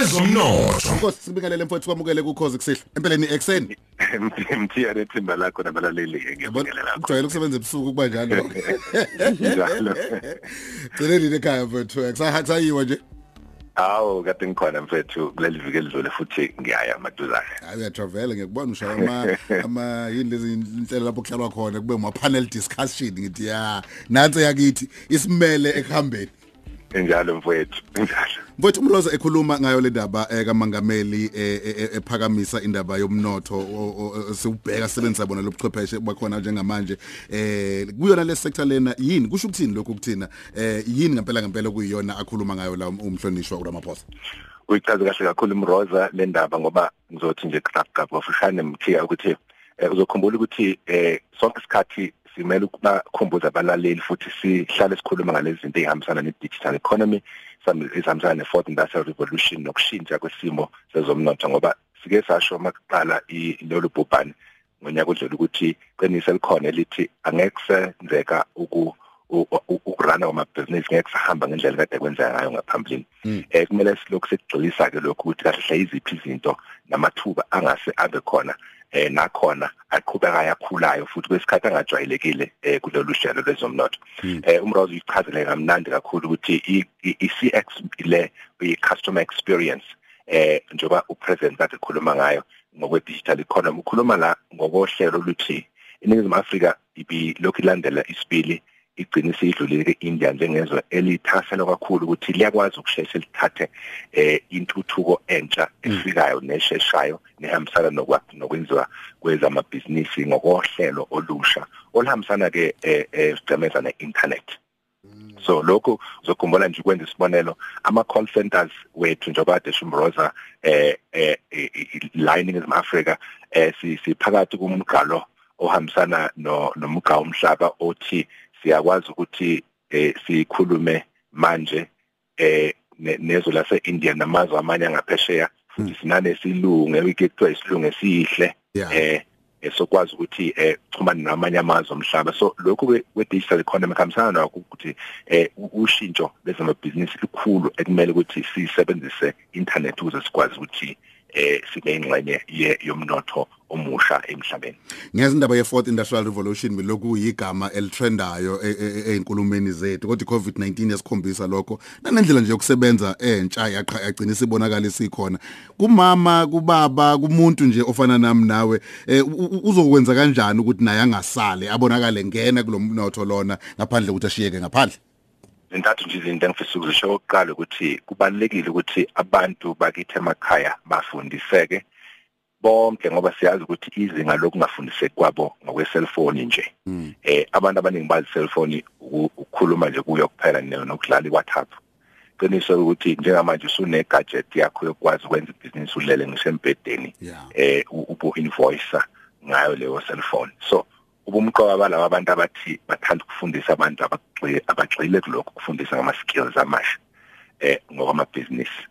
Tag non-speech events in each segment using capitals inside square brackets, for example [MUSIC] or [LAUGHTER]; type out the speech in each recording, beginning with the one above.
ezomnotho Inkosi sibingelele mfowethu kwamukele kukhozi kusihlwa. Empeleni ekseni. mthiya nethimba lakho nabalaleli ngiyabongelela Kujwayele ukusebenza ebusuku kuba njalo. [LAUGHS] njalo Gcineni ekhaya mfowethu. Kusahayiwa nje. awu kade ngikhona mfethu kuleli viki elidlule futhi ngiyaya maduzane Hayi uyatravel ngiyakubona ushaya ama ama yini lezi inhlelo lapho kuhlalwa khona kube uma panel discussion ngithi ya nansi yakithi isimele ekuhambeni. Njalo mfethu njalo. Mfowethu umloza ekhuluma ngayo le ndaba eh, kaMangameli eh, eh, ephakamisa indaba yomnotho o- o- siubheka sebenzisa bona lobuchwepheshe bakhona njengamanje. Eh kuyona le sector lena yini? Kusho ukuthini lokhu kuthina eh yini ngempela ngempela kuyiyona akhuluma ngayo la umhlonishwa uRamaphosa uyichaze kahle kakhulu imroza le ndaba ngoba ngizothi nje grab grab ofushane mthiya ukuthi eh, uzokhumbula ukuthi eh sonke isikhathi simele ukubakhumbuza abalaleli futhi sihlale sikhuluma ngalezi zinto ezihambisana ne-digital economy ezihambisana ne-fourth industrial revolution nokushintsha kwesimo sezomnotho ngoba sike sasho makuqala i- lolu bhubhane ngonyaka odlule ukuthi qinise likhona elithi angeke kusenzeka uku ukurana kwamabhizinisi ngeke sahamba ngendlela kade kwenzeka ngayo ngaphambilini. Eh kumele silokhu sikugxilisa ke lokhu ukuthi kahle hle iziphi izinto namathuba angase abe khona eh nakhona aqhubeka yakhulayo futhi kwesikhathi angajwayelekile eh kulolu hlelo lwezomnotho. Eh umrozo uyichazele kamnandi kakhulu ukuthi i- i- i-CX le i-customer experience eh njengoba upresident kade ekhuluma ngayo ngokwe digital economy ukhuluma la ngokohlelo oluthi iningizimu Afrika ibi lokhu ilandela isibili igcina siyidlulile ke-India njengezwe elithasela kakhulu ukuthi liyakwazi ukusheshe lithathe eh intuthuko entsha efikayo nesheshayo nehambisana nokwa nokwenziwa kwezamabhizinisi ngokohlelo olusha olihambisana ke eh eh, sicemeza ne-internet. So lokho uzokhumbula nje ukwenza isibonelo ama call centers wethu njengoba kade Shumroza eh eh lining in Africa eh si- siphakathi kumgqalo ohambisana no nomgqa umhlaba othi siyakwazi ukuthi eh sikhulume manje eh ne- nezwe lase India namazwe amanye angaphesheya futhi sinane silunge ekuthiwa isilunge sihle eh esokwazi ukuthi eh xhumana namanye amazwe omhlaba. So lokhu kwe digital economy khamisana nakho ukuthi eh ushintsho lezamabhizinisi likhulu ekumele ukuthi sisebenzise internet ukuze sikwazi ukuthi eh sibe ingxenye ye- yomnotho omusha emhlabeni. Ngezindaba ye fourth industrial revolution lokhu yigama elitrendayo e- e- e- einkulumeni zethu kodwa iCovid-19 yasikhombisa lokho. Nanendlela nje yokusebenza entsha yaqa yagcina isibonakala isikhona. Kumama kubaba kumuntu nje ofana nami nawe eh, u- u- uzokwenza kanjani ukuthi naye angasale abonakale ngena kulomnotho lona ngaphandle ukuthi ashiyeke ngaphandle? Zintathu nje izinto engifisa ukuzisho okokuqala ukuthi kubalekile ukuthi abantu bakithi emakhaya bafundiseke bonke ngoba siyazi ukuthi izinga lokungafundiseki kwabo ngokwe-cellphone nje. Eh abantu abaningi bazi cellphone uku- ukukhuluma nje kuyo kuphela nokudlala iWhatsApp. Qiniso ukuthi njengamanje usune gadget yakho yokwazi ukwenza ibhizinisi ulele ngisho embedeni Yeah. eh ubu invoicer ngayo leyo cellphone. So ubumqoka balabo abantu abathi bathanda ukufundisa abantu abagxile abagxile kulokho ukufundisa ngama skills amasha eh ngokwamabhizinisi.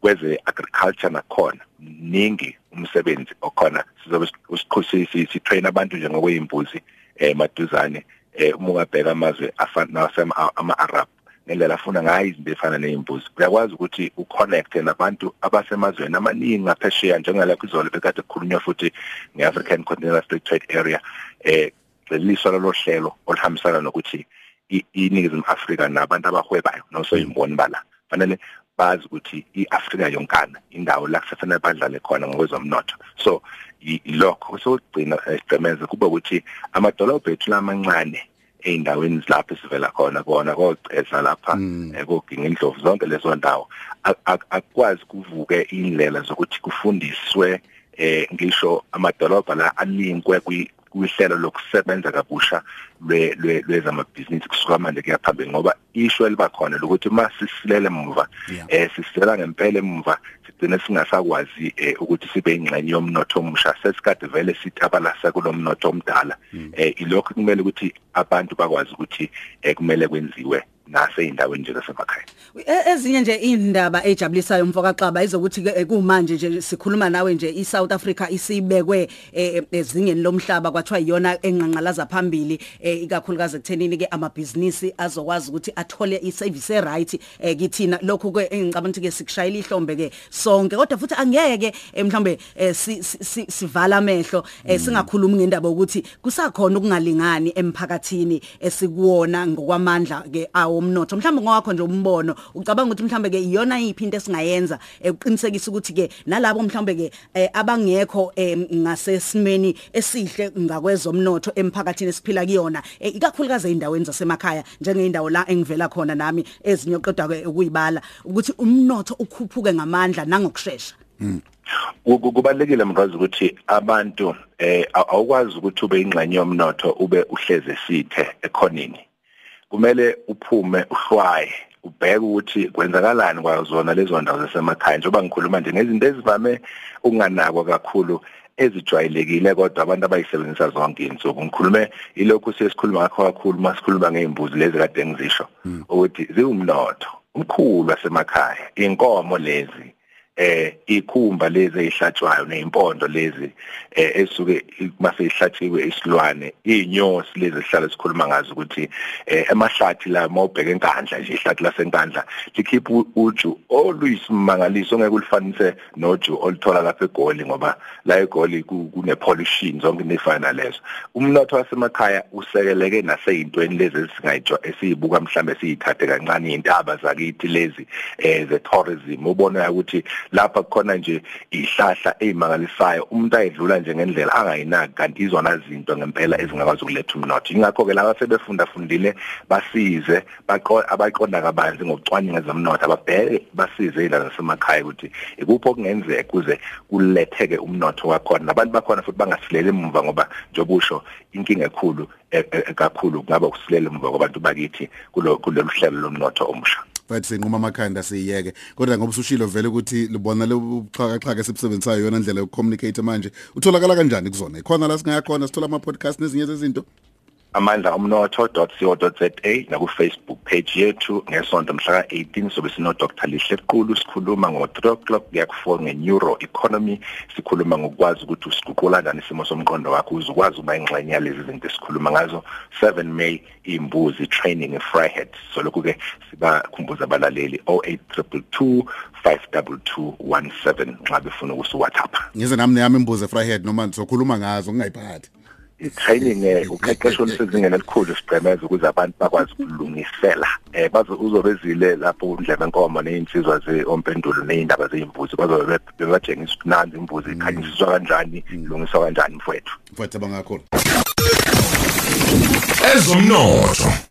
Kweze agriculture nakhona ningi umsebenzi okhona. Sizobe usikhosisi si train abantu nje ngokwezimbuzi eh maduzane eh uma ungabheka amazwe afana nasema ama Arab ngendlela afuna ngayo izinto efana nezimbuzi uyakwazi ukuthi uconnecte nabantu abasemazweni amaningi ngaphesheya njengalapho izolo bekade kukhulunywa futhi ngeAfrican Continental Free Trade Area. Eh leliswa lolo hlelo olihambisana nokuthi iningizimu Afrika nabantu abahwebayo nosoyimboni bala fanele bazi ukuthi iAfrika yonkana indawo la kusafanele badlale khona ngokwezomnotho. So i- ilokho sokugcina esicemeze kuba ukuthi amadolobha ethu lamancane eindaweni lapho sivela khona kona koceza lapha eh, koginga indlovu zonke lezo ndawo ak- ak- akwazi kuvuke indlela zokuthi kufundiswe eh ngisho amadolobha la alinkwe kuhlelo lokusebenza kabusha lwe lwe- lwezamabhizinisi kusuka manje kuya phambili ngoba isho elibakhona lokuthi masisilele emuva Yeah. eh sisela ngempela emuva sigcine singasakwazi eh, ukuthi sibe ingxenye yomnotho omusha. Sesikade vele sithabalasa kulomnotho omdala eh ilokho kumele ukuthi abantu bakwazi ukuthi eh kumele kwenziwe. Naseyindaweni nje zasemakhaya. E- ezinye nje indaba ejabulisayo mfoka xaba izokuthi ke kumanje nje sikhuluma nawe nje iSouth Africa isibekwe eh, ezingeni lomhlaba kwathiwa iyona enqanqalaza phambili eh, ikakhulukazi ekuthenini ke amabhizinisi azokwazi ukuthi athole iservice eright eh, kithina. Lokhu ke engicabanga ukuthi ke sikushayela ihlombe ke sonke kodwa futhi angeke eh, mhlambe eh, si- si- si- sivala amehlo eh, singakhulumi ngendaba ukuthi kusakhona ukungalingani emphakathini esikuwona ngokwamandla ke awomnotho mhlawumbe ngowakho nje umbono ucabanga ukuthi mhlawumbe ke iyona iphi into esingayenza ukuqinisekisa ukuthi ke nalabo mhlawumbe ke eh, abangekho eh, ngasesimeni esihle ngakwezomnotho emphakathini esiphila kuyona eh, ikakhulukazi eindaweni zasemakhaya njengeindawo la engivela khona nami ezinye oqedwa ukuyibala ukuthi umnotho ukhuphuke ngamandla nangokusheshsha Ku- ku- kubalekile mrazi ukuthi abantu eh aw- awukwazi ukuthi ube ingxenye yomnotho ube uhleze sithe ekhonini kumele uphume uhlwaye ubheke ukuthi kwenzakalani kwazona lezo ndawo zasemakhaya. Njengoba ngikhuluma nje ngezinto ezivame ukunganakwa kakhulu ezijwayelekile kodwa abantu abayisebenzisa zonke insuku ngikhulume ilokhu sesikhuluma ngakho kakhulu masikhuluma ngeimbuzi lezi kade ngizisho ukuthi ziwumnotho umkhulu wasemakhaya inkomo lezi. Eh ikhumba lezi ezihlatshwayo neimpondo lezi eh esuke mase ihlatshiwe isilwane inyosi lezi sihlala sikhuluma ngazo ukuthi eh emahlathi la mawubheka enkandla nje ihlathi lasenkandla likhipha uju oluyisimangaliso ongeke ulifanise noju oluthola lapha egoli ngoba la egoli kune pollution zonke nefana lezo umnotho wasemakhaya usekeleke naseyintweni lezi esingayijwa esiyibuka mhlambe siyithathe kancane intaba zakithi lezi eh ze tourism ubona ukuthi lapha kukhona nje ihlahla ezimangalisayo umuntu ayedlula nje ngendlela angayinaki kanti izona zinto ngempela ezingakwazi ukuletha umnotho. Ingakho ke laba sebefunda fundile basize abaqonda kabanzi ngokucwaninga zomnotho ababheke basize izindaba zasemakhaya ukuthi ikuphi okungenzeka kuze kuletheke umnotho wakhona. Nabantu bakhona futhi bangasilele emuva ngoba njobusho inkinga ekhulu kakhulu kungaba ukusilela emuva kwabantu bakithi kulo kulolu hlelo lomnotho omusha. Bathi sinquma amakhanda siyeke kodwa ngoba usushilo vele ukuthi libona lobuxhakaxhaka esibusebenzisayo yona indlela yokucommunicate manje utholakala kanjani kuzona? Ikhona la singayakhona sithola ama podcast nezinye zezinto? Amandla omnotho.co.za naku Facebook page yethu ngesonto mhla ka18 sobe sino Dr Lihle Qulu sikhuluma ngo 3 o'clock kuyakufor ngeneuro economy sikhuluma ngokwazi ukuthi usiguqula kanjani isimo somqondo wakho uzukwazi uma ingxenye yalezi zinto esikhuluma ngazo. 7 May imbuzi training eFryhead so lokhu ke sibakhumbuza abalaleli 08222 52217 nxa befuna ukusu WhatsApp ngize nami neyami imbuzi eFryhead noma sokhuluma ngazo ngingayiphathi. I-training eh uqeqesho olusezingeni elikhulu siqemeza ukuze abantu bakwazi ukulungisela. Eh bazo uzobezile lapho undlebe enkomo nezinsizwa zeompendulo nezindaba zeimbuzi bazobe bebatshengisa ukunanzi imbuzi ikhanyiswa kanjani ilungiswa kanjani mfowethu. Mfowethu abangakhona ezomnotho.